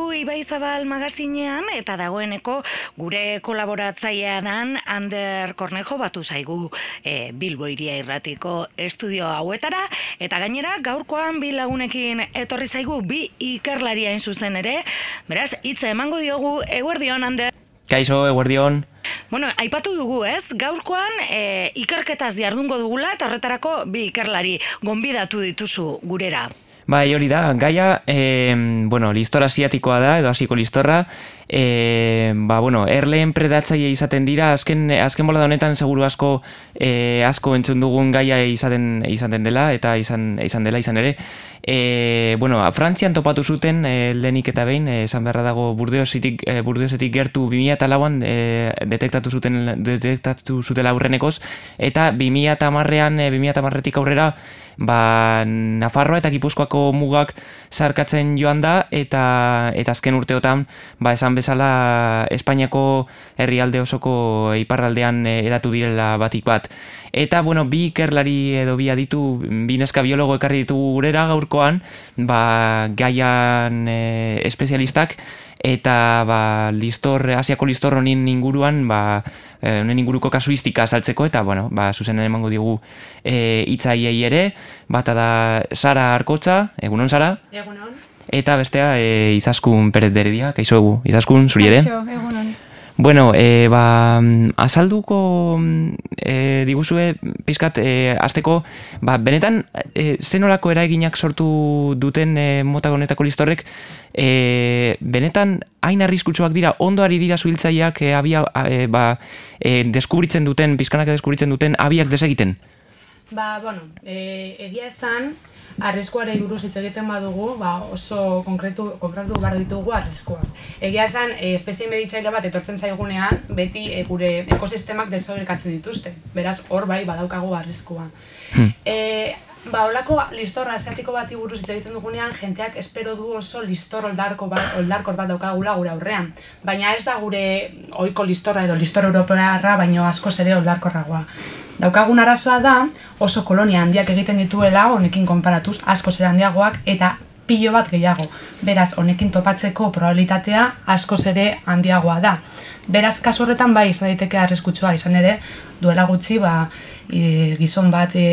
dugu Ibai Zabal magazinean eta dagoeneko gure kolaboratzailea dan Ander Kornejo batu zaigu e, Bilbo iria irratiko estudio hauetara eta gainera gaurkoan bi lagunekin etorri zaigu bi ikerlaria zuzen ere beraz hitza emango diogu eguerdion Ander Kaixo, eguerdion. Bueno, aipatu dugu, ez? Gaurkoan e, ikerketaz jardungo dugula eta horretarako bi ikerlari gonbidatu dituzu gurera. Bai, hori da, gaia, e, bueno, listora asiatikoa da, edo hasiko listorra, e, ba, bueno, erleen predatzaile izaten dira, azken, azken bola honetan, seguru asko, e, asko entzun dugun gaia izaten, izaten dela, eta izan, izan dela, izan ere, e, bueno, Frantzian topatu zuten, e, lehenik eta behin, esan beharra dago burdeosetik, e, burdeosetik gertu 2000 eta lauan e, detektatu zuten, detektatu zutela aurrenekoz, eta 2000 eta marrean, e, 2000 eta marretik aurrera, ba, Nafarroa eta Gipuzkoako mugak zarkatzen joan da eta eta azken urteotan ba, esan bezala Espainiako herrialde osoko iparraldean eh, edatu direla batik bat. Eta, bueno, bi ikerlari edo bi aditu, bi neska biologo ekarri ditu gurera gaurkoan, ba, gaian e, espezialistak, eta ba, listor, asiako listor honin inguruan, ba, e, honen inguruko kasuistika saltzeko, eta, bueno, ba, zuzenen emango digu e, itzaiei ere, bata da Sara Arkotza, egunon Sara? Egunon. Eta bestea e, izaskun peret deredia, kaixo egu, izaskun zuri ere? Kaixo, egunon. Bueno, e, ba, azalduko e, diguzue, pizkat, e, azteko, ba, benetan, e, zenolako eraeginak sortu duten e, mota honetako listorrek, e, benetan, hain arriskutsuak dira, ondoari dira zuhiltzaiak e, abia, e, ba, e, deskubritzen duten, pizkanak deskubritzen duten, abiak desegiten? Ba, bueno, e, egia esan, arriskuare buruz hitz egiten badugu, ba, oso konkretu, konkretu behar ditugu arriskuak. Egia esan, e, espezie meditzaile bat etortzen zaigunean, beti e, gure ekosistemak desoberkatzen dituzte. Beraz, hor bai, badaukagu arriskua. Hmm. E, ba, holako listor asiatiko bati buruz hitz egiten dugunean, jenteak espero du oso listor oldarko bat, oldarkor bat daukagula gure aurrean. Baina ez da gure ohiko listorra edo listor europearra, baino askoz ere oldarkorragoa. Daukagun arazoa da oso kolonia handiak egiten dituela honekin konparatuz asko ere handiagoak eta pilo bat gehiago. Beraz, honekin topatzeko probabilitatea asko ere handiagoa da. Beraz, kasu horretan bai izan daiteke arriskutsua izan ere duela gutxi ba, e, gizon bat e,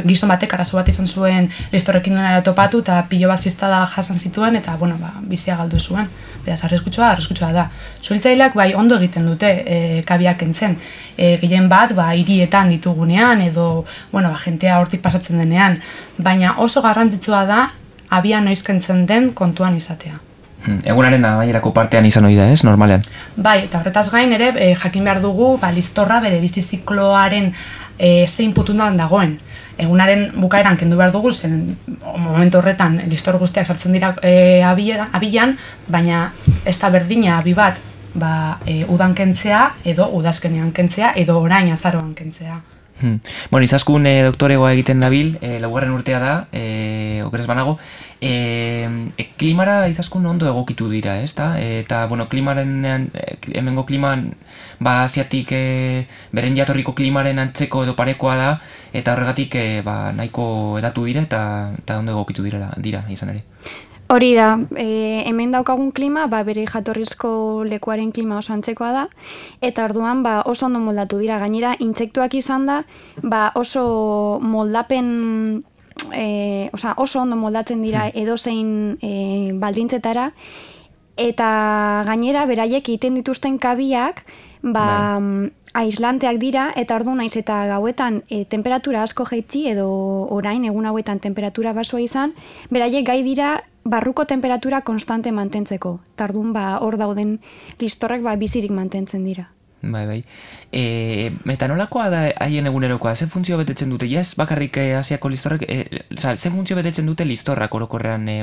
gizon batek arazo bat izan zuen listorrekin topatu eta pilo bat ziztada jasan zituen eta bueno, ba, bizia galdu zuen. Beraz, arriskutsua, arriskutsua da. Zuiltzaileak bai ondo egiten dute e, kabiak entzen. E, gehien bat, ba, hirietan ditugunean edo, bueno, ba, jentea hortik pasatzen denean. Baina oso garrantzitsua da, abian noizkentzen den kontuan izatea. Hmm, egunaren amaierako partean izan hori da, ez, normalean? Bai, eta horretaz gain ere, e, jakin behar dugu, ba, listorra bere bizizikloaren e, zein putundan dagoen egunaren bukaeran kendu behar dugu, zen momentu horretan listor guztiak sartzen dira e, abilan, baina ez da berdina abi bat ba, e, udan kentzea, edo udazkenean kentzea, edo orain azaroan kentzea. Hmm. Bueno, izaskun e, doktoregoa egiten dabil, e, laugarren urtea da, e, okeres banago, e, e, klimara izaskun ondo egokitu dira, ez eta, bueno, klimaren, e, hemengo kliman, ba, asiatik e, beren jatorriko klimaren antzeko edo parekoa da, eta horregatik e, ba, nahiko edatu dira, eta, eta ondo egokitu dira, dira izan ere. Hori da, e, hemen daukagun klima, ba, bere jatorrizko lekuaren klima oso antzekoa da, eta orduan ba, oso ondo moldatu dira. Gainera, intsektuak izan da, ba, oso moldapen e, osa, oso ondo moldatzen dira hmm. edozein e, baldintzetara eta gainera beraiek egiten dituzten kabiak ba, bai. aislanteak dira eta ordu naiz eta gauetan e, temperatura asko jaitsi edo orain egun hauetan temperatura basoa izan beraiek gai dira barruko temperatura konstante mantentzeko tardun ba hor dauden listorrek ba bizirik mantentzen dira Bai, bai. E, metanolakoa da haien egunerokoa, ze funtzio betetzen dute? Yes, bakarrik e, asiako listorrak, e, ze funtzio betetzen dute listorrak orokorrean e,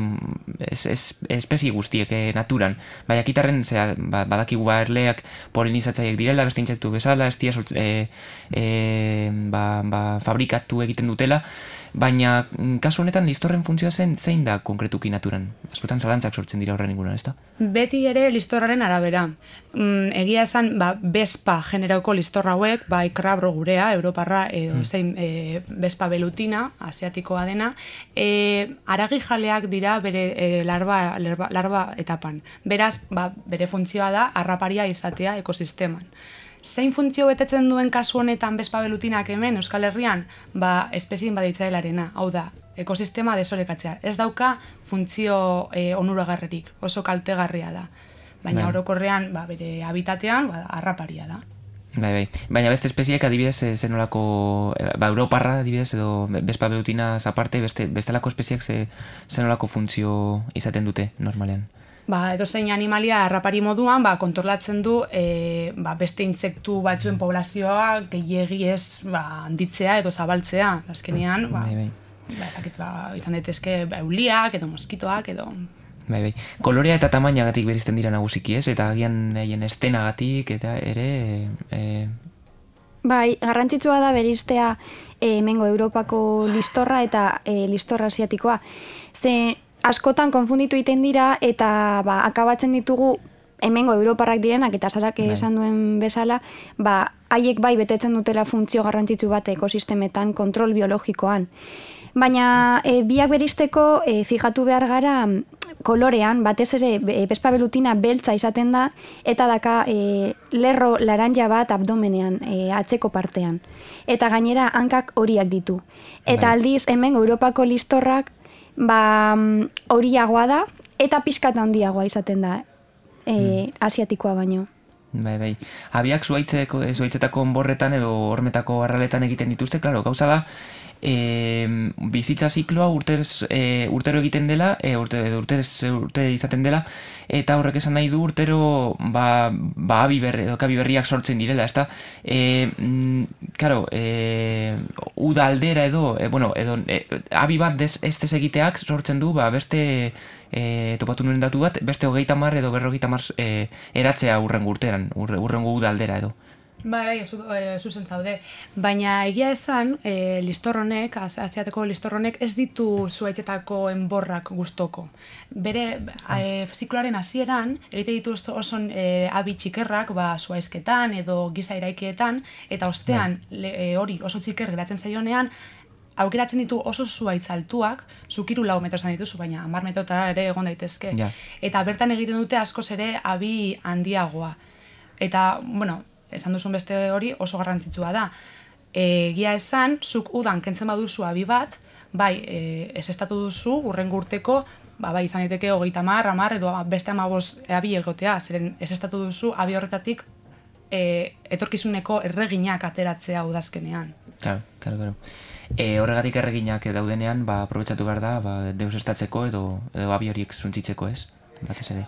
es, es, espezi guztiek e, naturan? Bai, akitarren, zera, ba, badakigu ba erleak polinizatzaiek direla, beste intsektu bezala, ez e, e, ba, ba, fabrikatu egiten dutela, Baina, mm, kasu honetan, listorren funtzioa zen, zein da konkretuki naturan? Askotan zalantzak sortzen dira horren inguruan, ez da? Beti ere listorraren arabera. Mm, egia esan, ba, bespa generauko listorra hauek, bai krabro gurea, europarra, edo hmm. zein e, bespa belutina, asiatikoa dena, e, aragi jaleak dira bere e, larba, larba, larba etapan. Beraz, ba, bere funtzioa da, harraparia izatea ekosisteman. Zein funtzio betetzen duen kasu honetan bezpabelutinak hemen Euskal Herrian, ba, espezien baditzaelarena, hau da, ekosistema desorekatzea. Ez dauka funtzio e, onuragarrerik, oso kaltegarria da. Baina bai. orokorrean, ba, bere habitatean, ba, arraparia da. Bai, bai. Baina beste espeziek adibidez eh, zenolako, eh, ba, Europarra adibidez edo bezpa aparte, beste, bestelako espeziek zenolako funtzio izaten dute normalean ba, edo zein animalia harrapari moduan, ba, kontrolatzen du e, ba, beste insektu batzuen poblazioa gehiegi ez ba, handitzea edo zabaltzea. Azkenean, ba, bai, bai. ba, esakit, ba, izan daitezke ba, euliak edo moskitoak edo... Bai, bai. Kolorea eta tamainagatik berizten dira nagusiki ez, eta agian egin estenagatik eta ere... E... Bai, garrantzitsua da beriztea e, mengo Europako listorra eta e, listorra asiatikoa. Ze askotan konfunditu egiten dira eta ba, akabatzen ditugu hemengo europarrak direnak eta sarak bai. esan duen bezala, ba, haiek bai betetzen dutela funtzio garrantzitsu bat ekosistemetan kontrol biologikoan. Baina e, biak beristeko e, fijatu behar gara kolorean, batez ere e, bespabelutina beltza izaten da eta daka e, lerro laranja bat abdomenean, e, atzeko partean. Eta gainera hankak horiak ditu. Eta bai. aldiz hemen Europako listorrak ba, horiagoa da, eta pizkat handiagoa izaten da e, hmm. asiatikoa baino. Bai, bai. Abiak zuaitzeko, zuaitzetako onborretan edo hormetako arraletan egiten dituzte, klaro, gauza da, e, bizitza zikloa urtez, e, urtero egiten dela, e, urte, urte, urte izaten dela, eta horrek esan nahi du urtero ba, ba abi, berri, berriak sortzen direla, ezta? E, mm, karo, e, uda aldera edo, e, bueno, edo, e, abi bat dez, ez egiteak sortzen du, ba, beste e, topatu nuen datu bat, beste hogeita mar edo berrogeita mar e, eratzea urrengo urteran, urrengo uda aldera edo. Bai, bai, eh, zuzen zaude. Baina egia esan, e, listorronek, asiateko listorronek, ez ditu zuaitzetako enborrak gustoko. Bere, e, zikloaren hasieran erite ditu oso e, abi txikerrak, ba, zuaizketan edo giza iraikietan, eta ostean bai. hori oso txiker geratzen zaionean, aukeratzen ditu oso zuaitz altuak, zukiru lau metro zan dituzu, baina mar metrotara ere egon daitezke. Eta bertan egiten dute askoz ere abi handiagoa. Eta, bueno, esan duzun beste hori oso garrantzitsua da. Egia esan, zuk udan kentzen baduzu abi bat, bai, e, ez estatu duzu, urren gurteko, ba, bai, izan diteke hogeita mar, amar, edo beste amaboz abi egotea, zeren ez estatu duzu abi horretatik e, etorkizuneko erreginak ateratzea udazkenean. Claro, claro, claro. E, horregatik erreginak daudenean, ba, aprobetsatu behar da, ba, deus estatzeko edo, edo abi horiek zuntzitzeko ez, batez ere.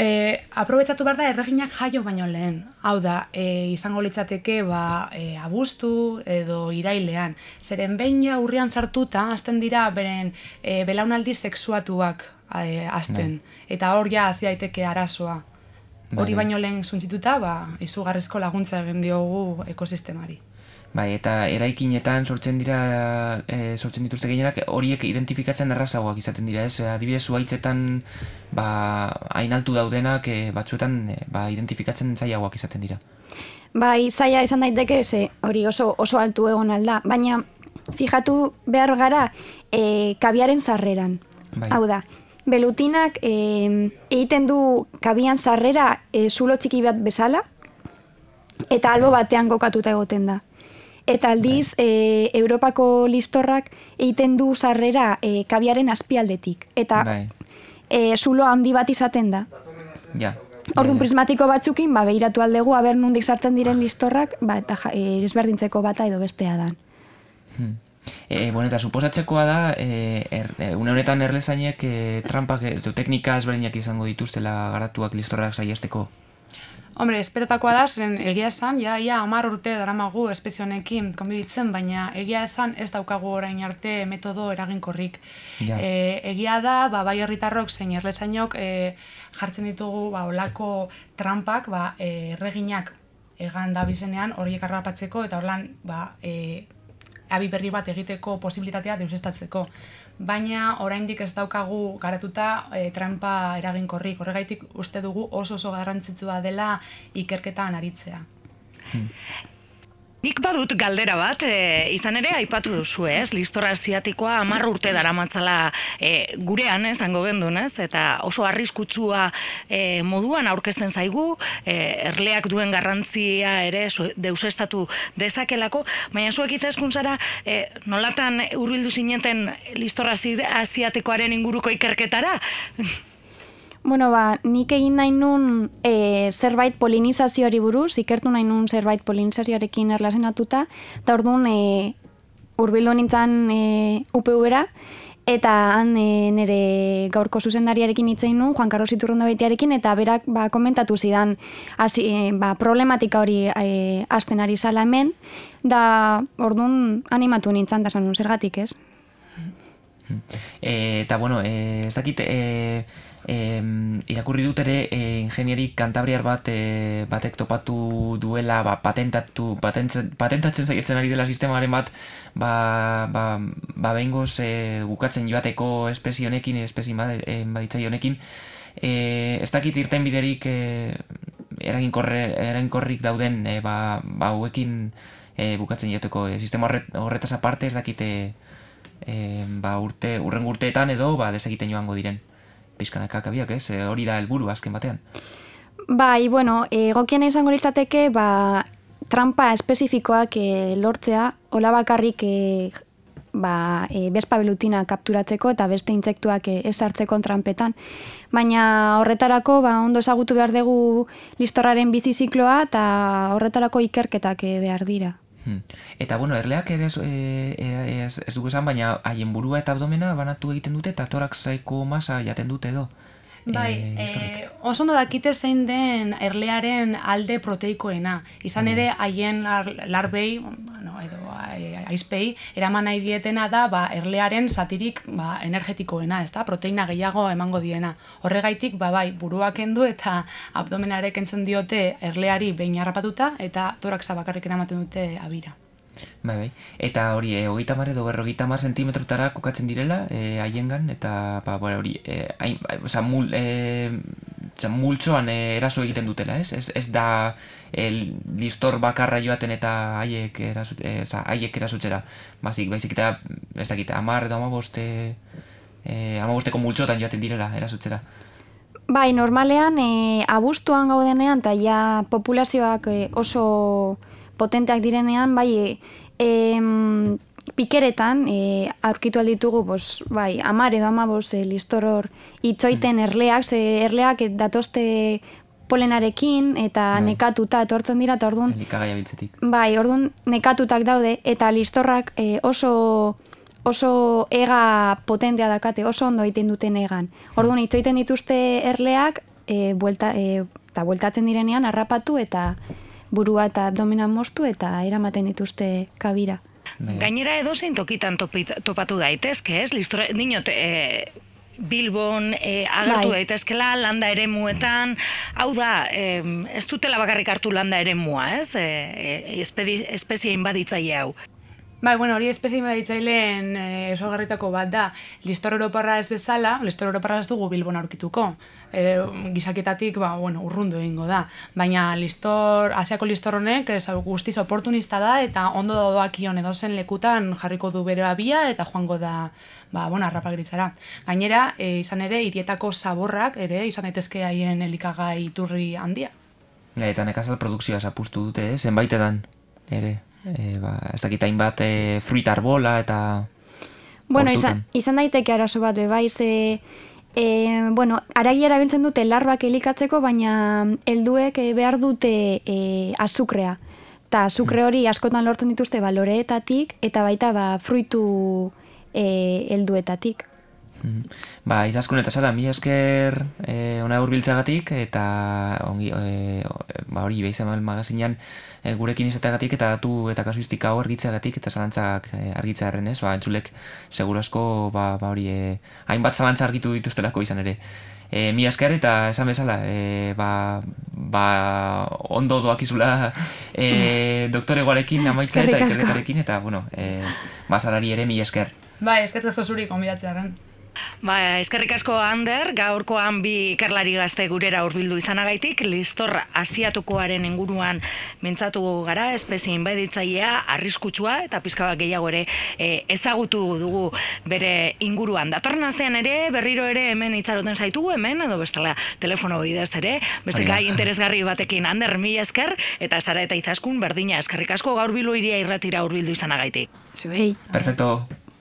E, aprobetsatu behar da erreginak jaio baino lehen. Hau da, e, izango litzateke ba, e, abuztu edo irailean. Zeren behin ja urrian sartuta, azten dira beren e, belaunaldi sexuatuak e, azten. Bai. Eta hor ja hazi daiteke arazoa. Hori bai. baino lehen zuntzituta, ba, izugarrizko laguntza egin diogu ekosistemari. Bai, eta eraikinetan sortzen dira e, sortzen dituzte gehienak horiek identifikatzen errazagoak izaten dira, ez? Adibidez, zuaitzetan ba, hain altu daudenak e, batzuetan e, ba, identifikatzen zailagoak izaten dira. Bai, zaila esan daiteke, ze hori oso, oso altu egon alda, baina fijatu behar gara e, kabiaren sarreran. Bai. Hau da, belutinak e, egiten du kabian sarrera e, zulo txiki bat bezala, eta albo batean kokatuta egoten da. Eta aldiz, e, Europako listorrak egiten du sarrera e, kabiaren azpialdetik. Eta e, zulo handi bat izaten da. Ja. Orduan prismatiko batzukin, ba, behiratu aldegu, aber nundik sartzen diren listorrak, ba, eta e, ezberdintzeko bata edo bestea da. Hmm. E, bueno, eta suposatzekoa da, e, er, e, une honetan erlezainek e, trampak, e, teknika ezberdinak izango dituztela garatuak listorrak saiesteko. Hombre, esperotakoa da, zeren egia esan, ja, ja, amar urte daramagu espezionekin konbibitzen, baina egia esan ez daukagu orain arte metodo eraginkorrik. Ja. E, egia da, ba, bai herritarrok zein erlezainok e, jartzen ditugu ba, olako trampak, ba, e, erreginak egan da horiek arrapatzeko, eta horlan, ba, e, abi berri bat egiteko posibilitatea deusestatzeko. Baina oraindik ez daukagu garatuta e, trampa eraginkorrik. Horregaitik uste dugu oso oso garrantzitsua dela ikerketan aritzea. Hmm. Nik badut galdera bat, e, izan ere aipatu duzu, ez? Listora asiatikoa hamar urte daramatzala e, gurean, esango gendun, ez? Eta oso arriskutsua e, moduan aurkezten zaigu, e, erleak duen garrantzia ere deusestatu dezakelako, baina zuek izazkun zara, e, nolatan urbildu zineten listora asiatikoaren inguruko ikerketara? Bueno, ba, nik egin nahi nun e, zerbait polinizazioari buruz, ikertu nahi nun zerbait polinizazioarekin erlazenatuta, eta orduan e, urbildu nintzen e, UPU-era, eta han e, nire gaurko zuzendariarekin hitzein nun, Juan Carlos Iturrondo baitiarekin, eta berak ba, komentatu zidan hasi, e, ba, problematika hori e, azten ari zala hemen, da orduan animatu nintzen, da zanun, zergatik ez? E, eta bueno, e, ez dakit, e, e, irakurri dut ere e, ingenieri kantabriar bat e, batek topatu duela ba, patentatu, patentatzen zaietzen ari dela sistemaren bat ba, ba, ba behingoz e, gukatzen joateko espezie honekin, espezie e, baditzai honekin. E, ez dakit irten biderik e, eraginkorrik dauden e, ba, ba huekin e, bukatzen joateko. E, sistema horretaz aparte ez dakite e, ba, urte, urren urteetan edo ba, desegiten joango diren pizkanaka kabiak, ez? E, hori da helburu azken batean. Bai, bueno, egokiena izango litzateke, ba, trampa espezifikoak e, lortzea, hola bakarrik e, ba, e, bespa belutina kapturatzeko eta beste intsektuak e, esartzeko trampetan. Baina horretarako ba, ondo ezagutu behar dugu listorraren bizizikloa eta horretarako ikerketak e, behar dira. Hmm. Eta bueno, erleak ere ez, e, ez, ez dugu esan, baina haien burua eta abdomena banatu egiten dute eta torak zaiko masa jaten dute edo. Bai, e, e, oso ondo dakite zein den erlearen alde proteikoena. Izan hmm. ere, haien larbei, bueno, edo aizpei, eraman nahi dietena da ba, erlearen satirik ba, energetikoena, ez da? proteina gehiago emango diena. Horregaitik, ba, bai, buruak endu eta abdomenarek entzen diote erleari behin harrapatuta eta torak zabakarrik eramaten dute abira. Bai, bai. Eta hori, e, hogeita mar edo berrogeita mar sentimetrotara kokatzen direla, e, haiengan, eta, ba, bora, hori, e, hain, oza, mul, e, multzoan e, eraso egiten dutela, ez? Ez, ez da el listor bakarra joaten eta haiek erasut, e, oza, haiek erasutzera. Bazik, baizik eta, ez dakit, amar edo amaboste, e, amabosteko multzotan joaten direla erasutzera. Bai, normalean, e, abuztuan gaudenean, eta ja populazioak e, oso potenteak direnean, bai, e, pikeretan e, aurkitu alditugu, bos, bai, amar edo amabos e, listor hor itzoiten mm. erleak, ze erleak datoste polenarekin eta bai. nekatuta etortzen dira, eta orduan... Elikagaia biltzetik. Bai, orduan nekatutak daude, eta listorrak e, oso oso ega potentea dakate, oso ondo egiten duten egan. Orduan, itzoiten dituzte erleak, e, buelta, e, eta bueltatzen direnean, harrapatu eta burua eta abdomena moztu eta eramaten dituzte kabira. Gainera edo zein tokitan topatu daitezke, ez? Listora, dinot, e, Bilbon e, agertu bai. daitezkela landa ere muetan, hau da, e, ez dutela bakarrik hartu landa ere mua, ez? E, e, espezia inbaditzaile hau. Bai, bueno, hori espezie meditzaileen e, esogarritako bat da. Listor Europarra ez bezala, Listor Europarra ez dugu Bilbon aurkituko. E, gizaketatik, ba, bueno, urrundu egingo da. Baina listor, asiako listor honek ez guztiz oportunista da eta ondo doak ion lekutan jarriko du bere abia eta joango da ba, bueno, arrapagritzara. Gainera, e, izan ere, irietako zaborrak ere, izan daitezke haien elikagai iturri handia. Eta nekazal produkzioa zapustu dute, eh? zenbaitetan, ere e, ba, ez dakit hainbat e, fruit arbola eta... Bueno, izan, izan daiteke arazo bat, bai, ze... E, bueno, aragi erabiltzen dute larbak elikatzeko, baina helduek behar dute e, azukrea. Eta azukre hori askotan lortzen dituzte baloreetatik, eta baita ba, fruitu helduetatik. Mm. Ba, izaskun eta zara, mi esker e, ona urbiltzagatik, eta ongi, e, ba, hori, behizan magazinean, e, gurekin izateagatik eta datu eta kasuistika hau argitzeagatik eta zalantzak e, argitzearen ez, ba, entzulek segurasko ba, ba hori e, hainbat zalantza argitu dituztelako izan ere. E, mi asker eta esan bezala, e, ba, ba, ondo doakizula e, doktoregoarekin amaitzea eta ikerketarekin, eta, bueno, e, bazarari ere mi esker. Bai, eskerrik asko zuri konbidatzearen. Ba, eskerrik asko Ander, gaurkoan bi ikerlari gazte gurera hurbildu izanagaitik, listor asiatukoaren inguruan mintzatu gara, espezie inbaditzailea, arriskutsua eta pizka bat gehiago ere e, ezagutu dugu bere inguruan. Datorren astean ere, berriro ere hemen itzaroten zaitugu, hemen, edo bestela telefono bidez ere, beste gai interesgarri batekin Ander mi esker, eta zara eta izaskun berdina eskerrik asko gaur bilu iria irratira hurbildu izanagaitik. Zuei. Perfecto.